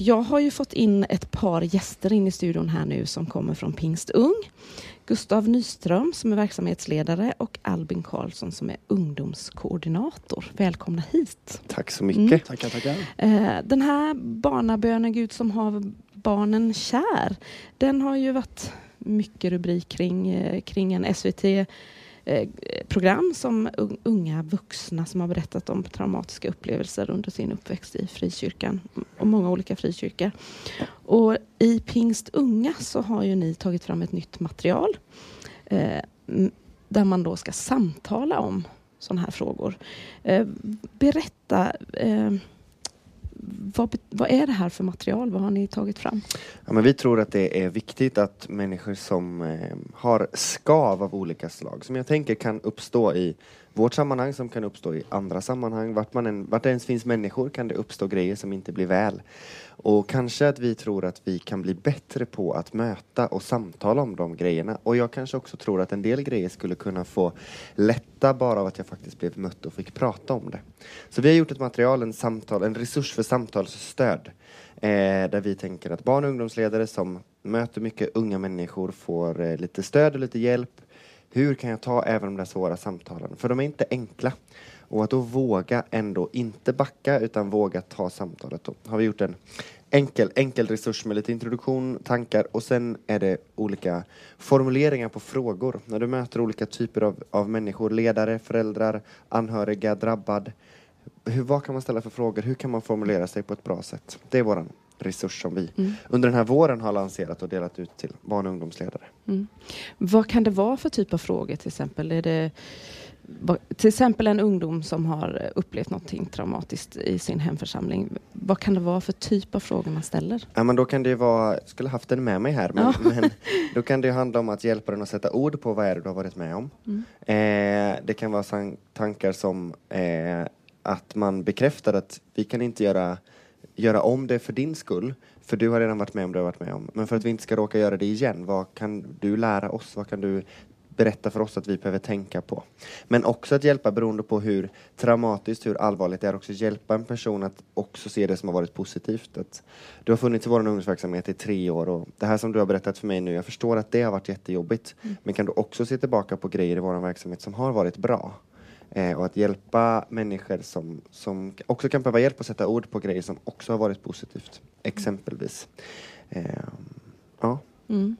Jag har ju fått in ett par gäster in i studion här nu som kommer från Pingst Ung. Gustav Nyström som är verksamhetsledare och Albin Karlsson som är ungdomskoordinator. Välkomna hit! Tack så mycket! Mm. Tackar, tackar. Eh, den här barnabönen Gud som har barnen kär, den har ju varit mycket rubrik kring, eh, kring en SVT Eh, program som unga vuxna som har berättat om traumatiska upplevelser under sin uppväxt i frikyrkan och många olika frikyrkor. Och i Pingst Unga så har ju ni tagit fram ett nytt material eh, där man då ska samtala om sådana här frågor. Eh, berätta eh, vad, vad, är det här för material? Vad har ni tagit fram? Ja, men vi tror att det är viktigt att människor som eh, har skav av olika slag, som jag tänker kan uppstå i vårt sammanhang, som kan uppstå i andra sammanhang, vart, man än, vart det ens finns människor kan det uppstå grejer som inte blir väl. Och kanske att vi tror att vi kan bli bättre på att möta och samtala om de grejerna. Och jag kanske också tror att en del grejer skulle kunna få lätta bara av att jag faktiskt blev mött och fick prata om det. Så vi har gjort ett material, en, samtal, en resurs för samtalsstöd. Eh, där vi tänker att barn och ungdomsledare som möter mycket unga människor får eh, lite stöd och lite hjälp. Hur kan jag ta även de där svåra samtalen? För de är inte enkla. Och att då våga ändå inte backa utan våga ta samtalet. Då har vi gjort en enkel, enkel resurs med lite introduktion, tankar och sen är det olika formuleringar på frågor. När du möter olika typer av, av människor, ledare, föräldrar, anhöriga, drabbad. Hur, vad kan man ställa för frågor? Hur kan man formulera sig på ett bra sätt? Det är vår resurs som vi mm. under den här våren har lanserat och delat ut till barn och ungdomsledare. Mm. Vad kan det vara för typ av frågor till exempel? Är det till exempel en ungdom som har upplevt någonting traumatiskt i sin hemförsamling. Vad kan det vara för typ av frågor man ställer? Ja, men då kan det vara, jag skulle haft den med mig här, men, ja. men då kan det handla om att hjälpa den att sätta ord på vad är det du har varit med om. Mm. Eh, det kan vara tankar som eh, att man bekräftar att vi kan inte göra, göra om det för din skull, för du har redan varit med om det du har varit med om. Men för att vi inte ska råka göra det igen, vad kan du lära oss? Vad kan du berätta för oss att vi behöver tänka på. Men också att hjälpa beroende på hur traumatiskt, hur allvarligt det är, också hjälpa en person att också se det som har varit positivt. Att du har funnits i vår ungdomsverksamhet i tre år och det här som du har berättat för mig nu, jag förstår att det har varit jättejobbigt. Mm. Men kan du också se tillbaka på grejer i vår verksamhet som har varit bra? Eh, och att hjälpa människor som, som också kan behöva hjälp att sätta ord på grejer som också har varit positivt. Exempelvis. Eh, ja. Mm.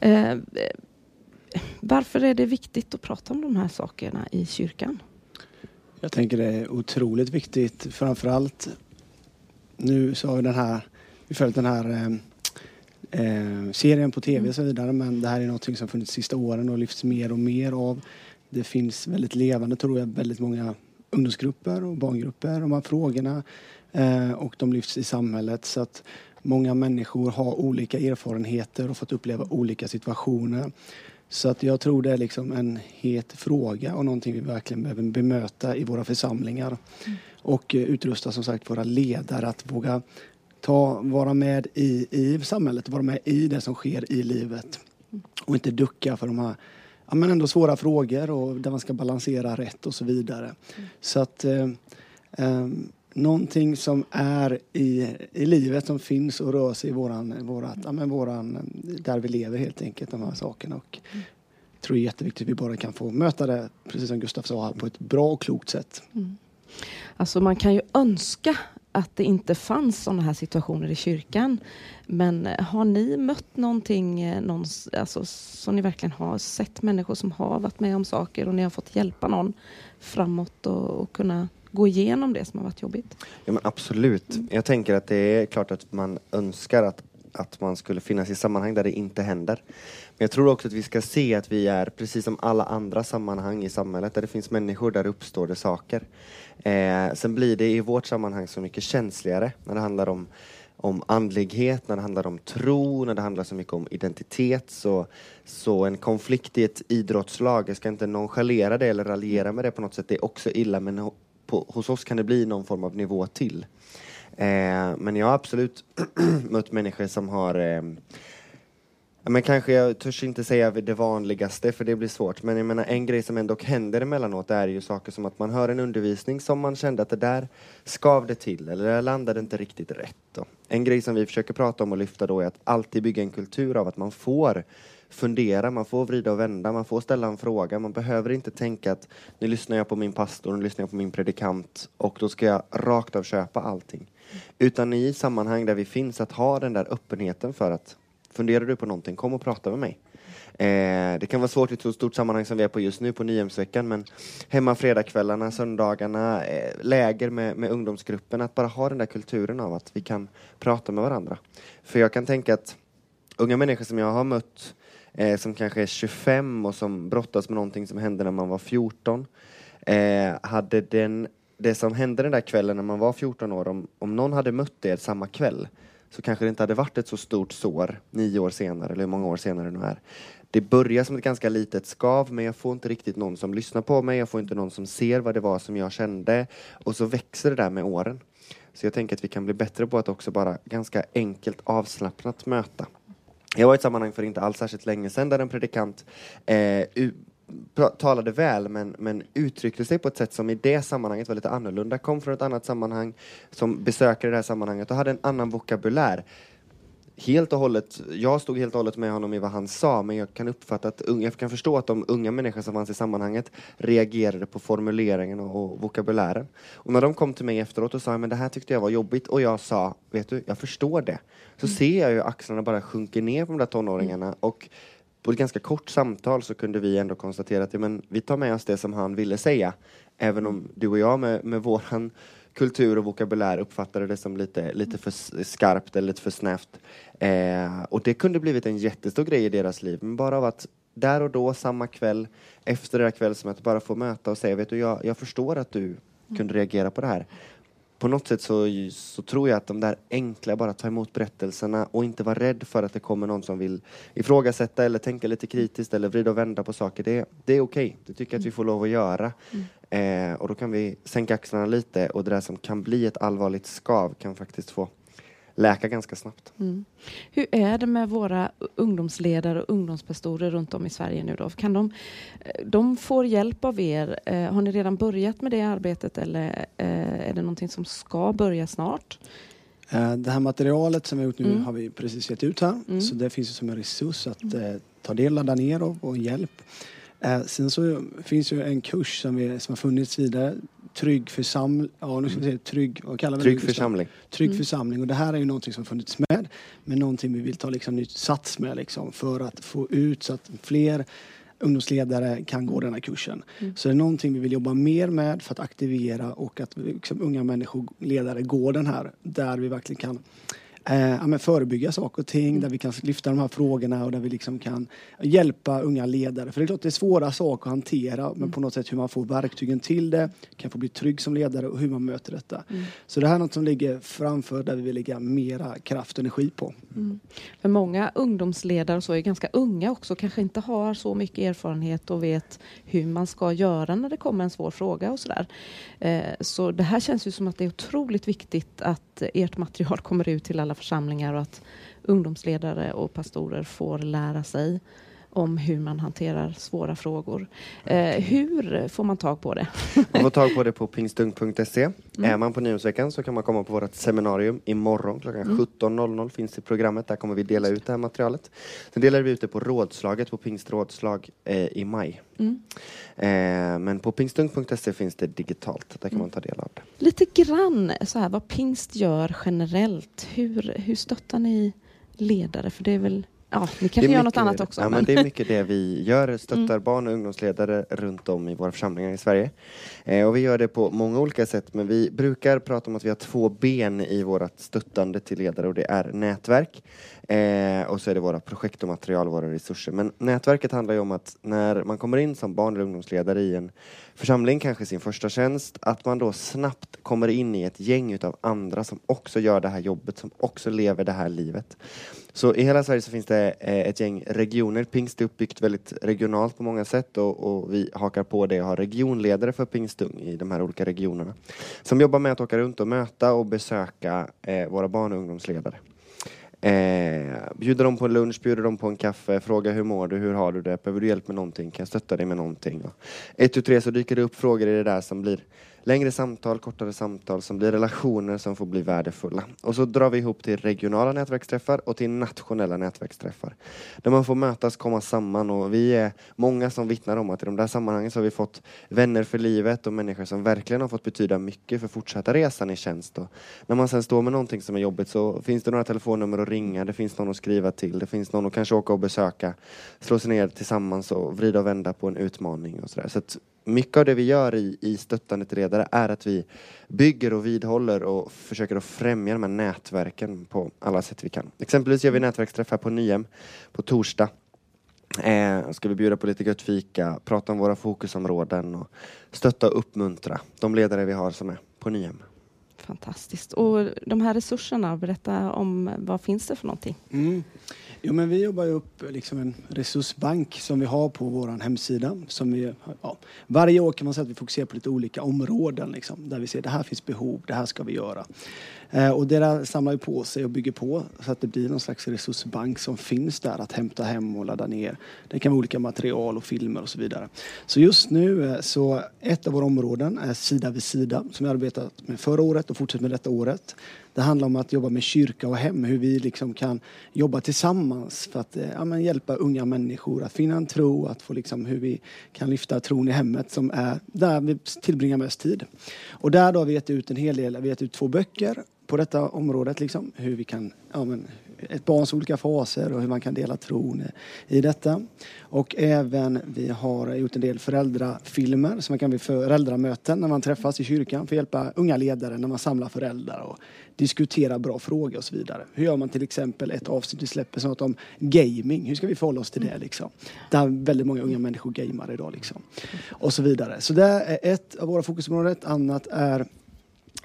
Eh, varför är det viktigt att prata om de här sakerna i kyrkan? Jag tänker det är otroligt viktigt. Framförallt nu så har vi den här, vi följt den här eh, eh serien på tv och så vidare men det här är något som funnits de sista åren och lyfts mer och mer av. Det finns väldigt levande, tror jag, väldigt många ungdomsgrupper och barngrupper, de här frågorna eh, och de lyfts i samhället så att många människor har olika erfarenheter och fått uppleva olika situationer. Så att jag tror det är liksom en het fråga och någonting vi verkligen behöver bemöta i våra församlingar. Mm. Och eh, utrusta som sagt våra ledare att våga ta, vara med i, i samhället, vara med i det som sker i livet. Mm. Och inte ducka för de här ja, men ändå svåra frågor och där man ska balansera rätt och så vidare. Mm. Så att eh, eh, någonting som är i, i livet som finns och rör sig i våran, vårat, ja, men våran, där vi lever helt enkelt, de här sakerna. Och mm. jag tror det är jätteviktigt att vi bara kan få möta det, precis som Gustaf sa, på ett bra och klokt sätt. Mm. Alltså man kan ju önska att det inte fanns sådana här situationer i kyrkan. Men eh, har ni mött någonting, eh, någon, alltså, som ni verkligen har sett människor som har varit med om saker och ni har fått hjälpa någon framåt och, och kunna gå igenom det som har varit jobbigt? Ja men absolut. Mm. Jag tänker att det är klart att man önskar att, att man skulle finnas i sammanhang där det inte händer. Men jag tror också att vi ska se att vi är precis som alla andra sammanhang i samhället där det finns människor, där uppstår det saker. Eh, sen blir det i vårt sammanhang så mycket känsligare när det handlar om om andlighet, när det handlar om tro, när det handlar så mycket om identitet. Så, så en konflikt i ett idrottslag, jag ska inte nonchalera det eller raljera med det på något sätt, det är också illa men på, hos oss kan det bli någon form av nivå till. Eh, men jag har absolut mött människor som har eh, Men kanske jag törs inte säga det vanligaste för det blir svårt. Men jag menar en grej som ändå händer emellanåt är ju saker som att man hör en undervisning som man kände att det där skavde till eller det landade inte riktigt rätt. Då. En grej som vi försöker prata om och lyfta då är att alltid bygga en kultur av att man får fundera, man får vrida och vända, man får ställa en fråga. Man behöver inte tänka att nu lyssnar jag på min pastor, nu lyssnar jag på min predikant och då ska jag rakt av köpa allting. Utan i sammanhang där vi finns att ha den där öppenheten för att funderar du på någonting, kom och prata med mig. Eh, det kan vara svårt i ett så stort sammanhang som vi är på just nu på Nyhemsveckan, men hemma fredagskvällarna, söndagarna, eh, läger med, med ungdomsgruppen, att bara ha den där kulturen av att vi kan prata med varandra. För jag kan tänka att unga människor som jag har mött, eh, som kanske är 25 och som brottas med någonting som hände när man var 14, eh, hade den, det som hände den där kvällen när man var 14 år, om, om någon hade mött er samma kväll, så kanske det inte hade varit ett så stort sår nio år senare, eller hur många år senare det nu är. Det börjar som ett ganska litet skav, men jag får inte riktigt någon som lyssnar på mig, jag får inte någon som ser vad det var som jag kände, och så växer det där med åren. Så jag tänker att vi kan bli bättre på att också bara ganska enkelt avslappnat möta. Jag var i ett sammanhang för inte alls särskilt länge sedan där en predikant eh, talade väl men, men uttryckte sig på ett sätt som i det sammanhanget var lite annorlunda, kom från ett annat sammanhang som besökare i det här sammanhanget och hade en annan vokabulär. Helt och hållet, jag stod helt och hållet med honom i vad han sa men jag kan uppfatta att, jag kan förstå att de unga människor som fanns i sammanhanget reagerade på formuleringen och, och vokabulären. Och när de kom till mig efteråt och sa men det här tyckte jag var jobbigt och jag sa, vet du, jag förstår det. Så mm. ser jag ju axlarna bara sjunker ner på de där tonåringarna och på ett ganska kort samtal så kunde vi ändå konstatera att ja, men, vi tar med oss det som han ville säga. Även om du och jag med, med våran kultur och vokabulär uppfattade det som lite, lite för skarpt eller lite för snävt. Eh, och det kunde blivit en jättestor grej i deras liv. Men bara av att där och då, samma kväll, efter det där kvällsmötet, bara få möta och säga, vet du, jag, jag förstår att du kunde reagera på det här på något sätt så, så tror jag att de där enkla, bara ta emot berättelserna och inte vara rädd för att det kommer någon som vill ifrågasätta eller tänka lite kritiskt eller vrida och vända på saker. Det, det är okej. Okay. Det tycker jag att vi får lov att göra. Mm. Eh, och då kan vi sänka axlarna lite och det där som kan bli ett allvarligt skav kan faktiskt få läka ganska snabbt. Mm. Hur är det med våra ungdomsledare och ungdomspastorer runt om i Sverige nu då? Kan de, de får hjälp av er. Eh, har ni redan börjat med det arbetet eller eh, är det någonting som ska börja snart? Eh, det här materialet som vi har gjort nu mm. har vi precis gett ut här. Mm. Så det finns ju som en resurs att mm. ta del, ladda ner och, och hjälp. sen så finns ju en kurs som, vi, som har funnits vidare trygg församling, ja nu ska vi säga trygg, vad kallar vi trygg det? församling. Trygg mm. församling och det här är ju någonting som funnits med, men någonting vi vill ta liksom nytt sats med liksom för att få ut så att fler ungdomsledare kan gå den här kursen. Mm. Så det är någonting vi vill jobba mer med för att aktivera och att liksom, unga människor, ledare, går den här där vi verkligen kan eh, ja, förebygga saker och ting, där vi kan lyfta de här frågorna och där vi liksom kan hjälpa unga ledare. För det är klart det är svåra saker att hantera, mm. men på något sätt hur man får verktygen till det, kan få bli trygg som ledare och hur man möter detta. Mm. Så det här är något som ligger framför där vi vill lägga mera kraft och energi på. Mm. För många ungdomsledare så är ganska unga också, kanske inte har så mycket erfarenhet och vet hur man ska göra när det kommer en svår fråga och sådär. Eh, så det här känns ju som att det är otroligt viktigt att ert material kommer ut till alla församlingar och att ungdomsledare och pastorer får lära sig om hur man hanterar svåra frågor. Eh, hur får man tag på det? man får tag på det på pingstung.se. Mm. Är man på Nyhemsveckan så kan man komma på vårt seminarium imorgon klockan mm. 17.00 finns i programmet. Där kommer vi dela ut det här materialet. Sen delar vi ut det på rådslaget på pingstrådslag eh, i maj. Mm. Eh, men på pingstung.se finns det digitalt. Där kan man ta del av det. Lite grann så här vad pingst gör generellt. Hur, hur stöttar ni ledare? För det är väl Ja, ni kanske gör något annat också. Ja, men. det är mycket det vi gör. Stöttar mm. barn och ungdomsledare runt om i våra församlingar i Sverige. Eh, och vi gör det på många olika sätt, men vi brukar prata om att vi har två ben i vårt stöttande till ledare och det är nätverk eh, och så är det våra projekt och material, våra resurser. Men nätverket handlar ju om att när man kommer in som barn eller ungdomsledare i en församling, kanske sin första tjänst, att man då snabbt kommer in i ett gäng utav andra som också gör det här jobbet, som också lever det här livet. Så i hela Sverige så finns det eh, ett gäng regioner. Pingst är uppbyggt väldigt regionalt på många sätt och, och vi hakar på det och har regionledare för Pingstung i de här olika regionerna. Som jobbar med att åka runt och möta och besöka eh, våra barn och ungdomsledare. Eh, bjuda dem på en lunch, bjuda dem på en kaffe, fråga hur mår du, hur har du det, behöver du hjälp med någonting, kan jag stötta dig med någonting? Och ett, tu, tre så dyker det upp frågor i det där som blir längre samtal, kortare samtal som blir relationer som får bli värdefulla. Och så drar vi ihop till regionala nätverksträffar och till nationella nätverksträffar. Där man får mötas, komma samman och vi är många som vittnar om att i de där sammanhangen så har vi fått vänner för livet och människor som verkligen har fått betyda mycket för fortsatta resan i tjänst. Och när man sen står med någonting som är jobbigt så finns det några telefonnummer att ringa, det finns någon att skriva till, det finns någon att kanske åka och besöka, slå sig ner tillsammans och vrida och vända på en utmaning och sådär. Så att mycket av det vi gör i, i stöttande till ledare är att vi bygger och vidhåller och försöker att främja de här nätverken på alla sätt vi kan. Exempelvis gör vi nätverksträffar på Nyhem på torsdag. Eh, ska vi bjuda på lite gött fika, prata om våra fokusområden och stötta och uppmuntra de ledare vi har som är på Nyhem. Fantastiskt. Och de här resurserna, berätta om vad finns det för någonting? Mm. Jo, men vi jobbar ju upp liksom en resursbank som vi har på vår hemsida. Som vi, ja, varje år kan man säga att vi fokuserar på lite olika områden liksom, där vi ser det här finns behov, det här ska vi göra. Eh, och det där samlar ju på sig och bygger på så att det blir någon slags resursbank som finns där att hämta hem och ladda ner. Det kan vara olika material och filmer och så vidare. Så just nu eh, så ett av våra områden är Sida vid sida som vi arbetat med förra året och fortsätter med detta året. Det handlar om att jobba med kyrka och hem, hur vi liksom kan jobba tillsammans för att eh, ja, men hjälpa unga människor att finna en tro, att få liksom hur vi kan lyfta tron i hemmet som är där vi tillbringar mest tid. Och där då har vi gett ut en hel del, vi har gett ut två böcker på detta området, liksom, hur vi kan, ja, men, ett barns olika faser och hur man kan dela tron i detta. Och även vi har gjort en del föräldrafilmer som man kan bli föräldramöten när man träffas i kyrkan för att hjälpa unga ledare när man samlar föräldrar och diskuterar bra frågor och så vidare. Hur gör man till exempel ett avsnitt vi släpper som om gaming? Hur ska vi förhålla oss till det liksom? Där väldigt många unga människor gamar idag liksom. Och så vidare. Så det är ett av våra fokusområden. Ett annat är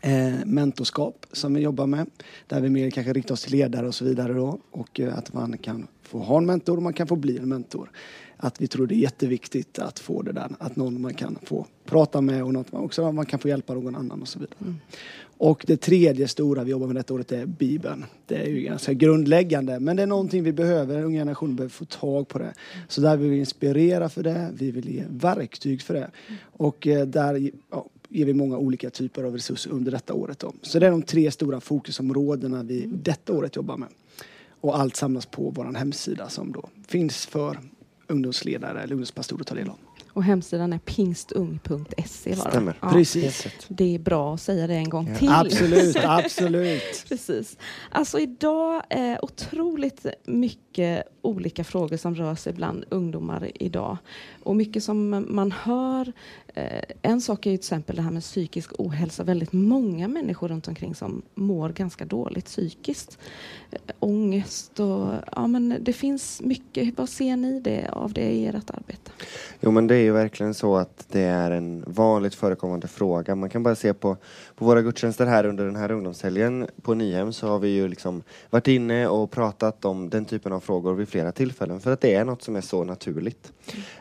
eh, mentorskap som vi jobbar med. Där vi mer kanske riktar oss till ledare och så vidare då. Och eh, att man kan få ha en mentor och man kan få bli en mentor. Att vi tror det är jätteviktigt att få det där, att någon man kan få prata med och något man också man kan få hjälpa någon annan och så vidare. Mm. Och det tredje stora vi jobbar med detta året är Bibeln. Det är ju ganska grundläggande men det är någonting vi behöver, den unga generationen behöver få tag på det. Så där vill vi inspirera för det, vi vill ge verktyg för det. Och eh, där ja, ger vi många olika typer av resurser under detta året. Då. Så det är de tre stora fokusområdena vi detta året jobbar med. Och allt samlas på vår hemsida som då finns för ungdomsledare eller ungdomspastorer att ta del av. Och hemsidan är pingstung.se. Stämmer. Ja, Precis. Det är bra att säga det en gång till. Absolut, absolut. Precis. Alltså idag är otroligt mycket olika frågor som rör sig bland ungdomar idag. Och mycket som man hör. Eh, en sak är ju till exempel det här med psykisk ohälsa. Väldigt många människor runt omkring som mår ganska dåligt psykiskt. Eh, ångest och ja men det finns mycket. Vad ser ni det av det i ert arbete? Jo men det är ju verkligen så att det är en vanligt förekommande fråga. Man kan bara se på, på våra gudstjänster här under den här ungdomshelgen på Nyhem så har vi ju liksom varit inne och pratat om den typen av frågor vid flera tillfällen för att det är något som är så naturligt.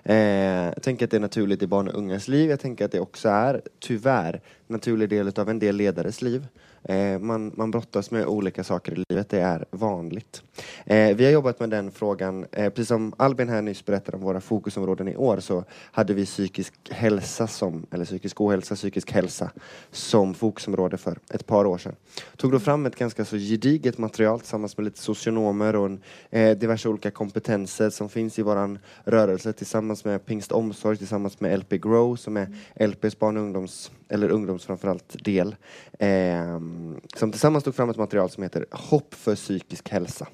Eh, jag tänker att det är naturligt i barn och ungas liv. Jag tänker att det också är, tyvärr, naturlig del av en del ledares liv. Eh, man, man brottas med olika saker i livet, det är vanligt. Eh, vi har jobbat med den frågan, eh, precis som Albin här nyss berättade om våra fokusområden i år så hade vi psykisk hälsa som, eller psykisk ohälsa, psykisk hälsa som fokusområde för ett par år sedan. Tog då fram ett ganska så gediget material tillsammans med lite socionomer och en, eh, diverse olika kompetenser som finns i våran rörelse tillsammans med Pingst Omsorg, tillsammans med LP Grow som är LPs barn och ungdoms, eller ungdoms framförallt del. Ehm, som tillsammans tog fram ett material som heter Hopp för psykisk hälsa.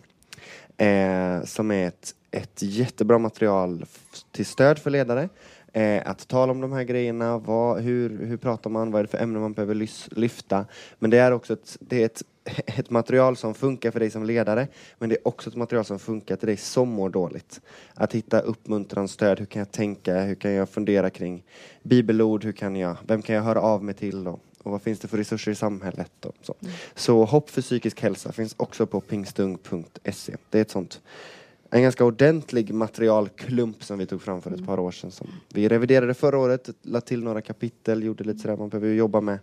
Eh, som är ett, ett jättebra material till stöd för ledare. Eh, att tala om de här grejerna, vad, hur, hur pratar man, vad är det för ämnen man behöver lyfta. Men det är också ett, det är ett, ett material som funkar för dig som ledare, men det är också ett material som funkar till dig som mår dåligt. Att hitta uppmuntran, stöd, hur kan jag tänka, hur kan jag fundera kring bibelord, hur kan jag, vem kan jag höra av mig till då? Och vad finns det för resurser i samhället. Och så. Mm. så Hopp för psykisk hälsa finns också på pingstung.se. Det är ett sånt en ganska ordentlig materialklump som vi tog fram för ett mm. par år sedan. Som vi reviderade förra året, lade till några kapitel, gjorde lite sådär man behöver jobba med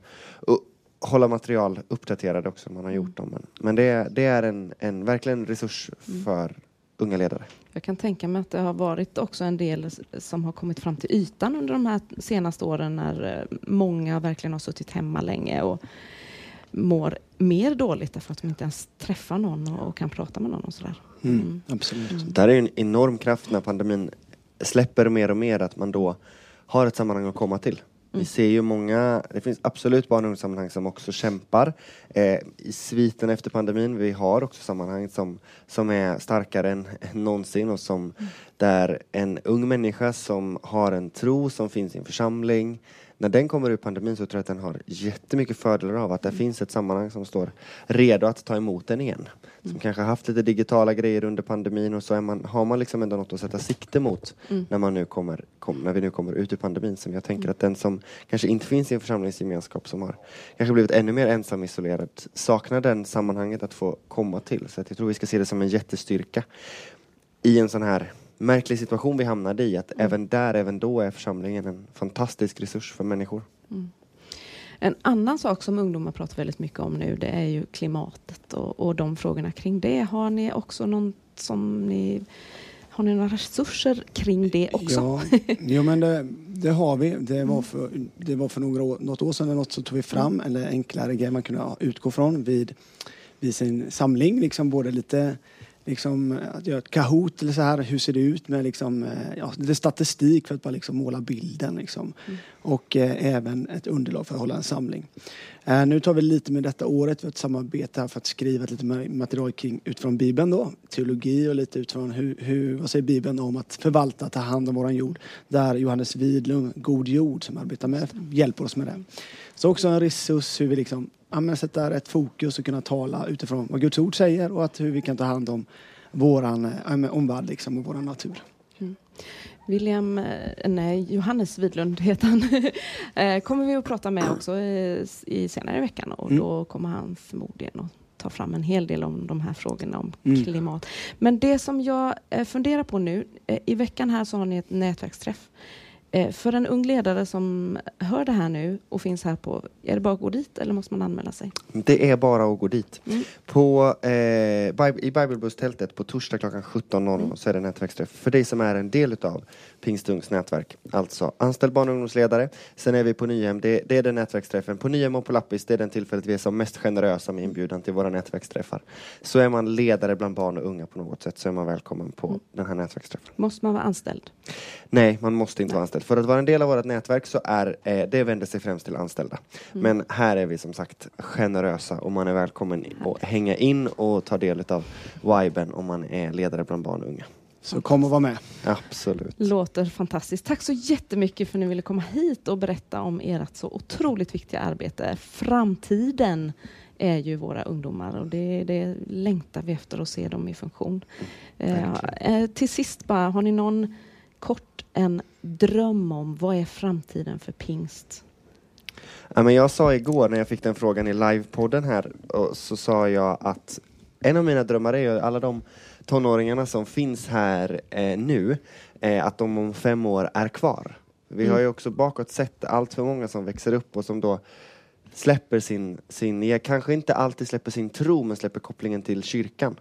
hålla material uppdaterade också. Man har gjort dem. Men, men det, det är en, en verkligen resurs Mm. för unga ledare. Jag kan tänka mig att det har varit också en del som har kommit fram till ytan under de här senaste åren när eh, många verkligen har suttit hemma länge och mår mer dåligt därför att de inte ens träffar någon och, och kan prata med någon och sådär. Mm, Mm. Absolut. Mm. Där är en enorm kraft när pandemin släpper mer och mer att man då har ett sammanhang att komma till. Vi Mm. ser ju många, det finns absolut barn och ungdomssammanhang som också kämpar eh, i sviten efter pandemin. Vi har också sammanhang som, som är starkare än, än någonsin och som där en ung människa som har en tro som finns i en församling när den kommer ur pandemin så tror jag att den har jättemycket fördelar av att det finns ett sammanhang som står redo att ta emot den igen. Som kanske har haft lite digitala grejer under pandemin och så är man, har man liksom ändå något att sätta sikte mot Mm. när, man nu kommer, kom, när vi nu kommer ut ur pandemin. Som jag tänker att den som kanske inte finns i en församlingsgemenskap som har kanske blivit ännu mer ensam isolerad saknar den sammanhanget att få komma till. Så att jag tror vi ska se det som en jättestyrka i en sån här märklig situation vi hamnade i. Att även där, även då är församlingen en fantastisk resurs för människor. En annan sak som ungdomar pratar väldigt mycket om nu det är ju klimatet och, och de frågorna kring det. Har ni också någon som ni har ni några resurser kring det också? Ja, jo, men det, det har vi. Det var för, det var för några år, något år sedan eller något så tog vi fram en enklare grej man kunde utgå från vid, vid sin samling. Liksom både lite liksom, att göra ett Kahoot eller så här. Hur ser det ut med liksom, eh, ja, lite statistik för att bara liksom måla bilden. Liksom. Och eh, även ett underlag för att hålla en samling. Eh, nu tar vi lite med detta året. Vi har ett samarbete här för att skriva lite ma- material kring, utifrån Bibeln då. Teologi och lite utifrån hur, hur, vad säger Bibeln om att förvalta, ta hand om våran jord. Där Johannes Widlund, God jord, som arbetar med, hjälper oss med det. Så också en resurs hur vi liksom ja, men sätta rätt fokus och kunna tala utifrån vad Guds ord säger och att hur vi kan ta hand om våran ja, men omvärld liksom, och våran natur. William, eh, nej, Johannes Widlund heter han, Eh, kommer vi att prata med också i senare i veckan och Mm. då kommer han förmodligen att ta fram en hel del om de här frågorna om Mm. klimat. Men det som jag eh, funderar på nu, i veckan här så har ni ett nätverksträff. Eh, För en ung ledare som hör det här nu och finns här på, är det bara att gå dit eller måste man anmäla sig? Det är bara att gå dit. Mm. På, eh, I Bibelbusstältet på torsdag klockan 17.00 så är det nätverksträff för dig som är en del utav Pingstungs nätverk. Alltså anställd barn och ungdomsledare. Sen är vi på Nyhem, det, det är den nätverksträffen. På Nyhem och på Lappis, det är den tillfället vi är som mest generösa med inbjudan till våra nätverksträffar. Så är man ledare bland barn och unga på något sätt så är man välkommen på Mm. den här nätverksträffen. Måste man vara anställd? Nej, man måste inte vara anställd. För att vara en del av vårt nätverk så är eh, det vänder sig främst till anställda. Men här är vi som sagt generösa och man är välkommen att hänga in och ta del av viben om man är ledare bland barn och unga. Så kom och var med. Absolut. Låter fantastiskt. Tack så jättemycket för att ni ville komma hit och berätta om ert så otroligt viktiga arbete. Framtiden är ju våra ungdomar och det, det längtar vi efter att se dem i funktion. Eh, eh, till sist bara, har ni någon kort en dröm om vad är framtiden för pingst? Ja, men jag sa igår när jag fick den frågan i livepodden här så sa jag att en av mina drömmar är ju alla de tonåringarna som finns här eh, nu, eh, att de om fem år är kvar. Vi har ju också bakåt sett allt för många som växer upp och som då släpper sin, sin kanske inte alltid släpper sin tro, men släpper kopplingen till kyrkan.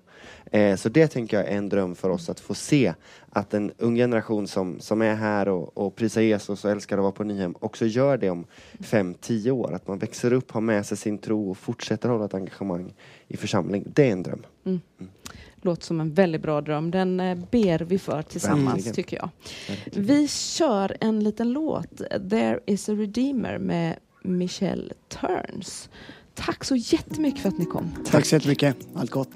Eh, så det tänker jag är en dröm för oss att få se att en ung generation som, som är här och, och prisar Jesus och älskar att vara på Nyhem också gör det om fem, tio år. Att man växer upp, har med sig sin tro och fortsätter hålla ett engagemang i församling. Det är en dröm. Låter som en väldigt bra dröm. Den eh, ber vi för tillsammans Verkligen. tycker jag. Vi kör en liten låt, There is a Redeemer med Michelle Turns. Tack så jättemycket för att ni kom. Tack så jättemycket. Allt gott.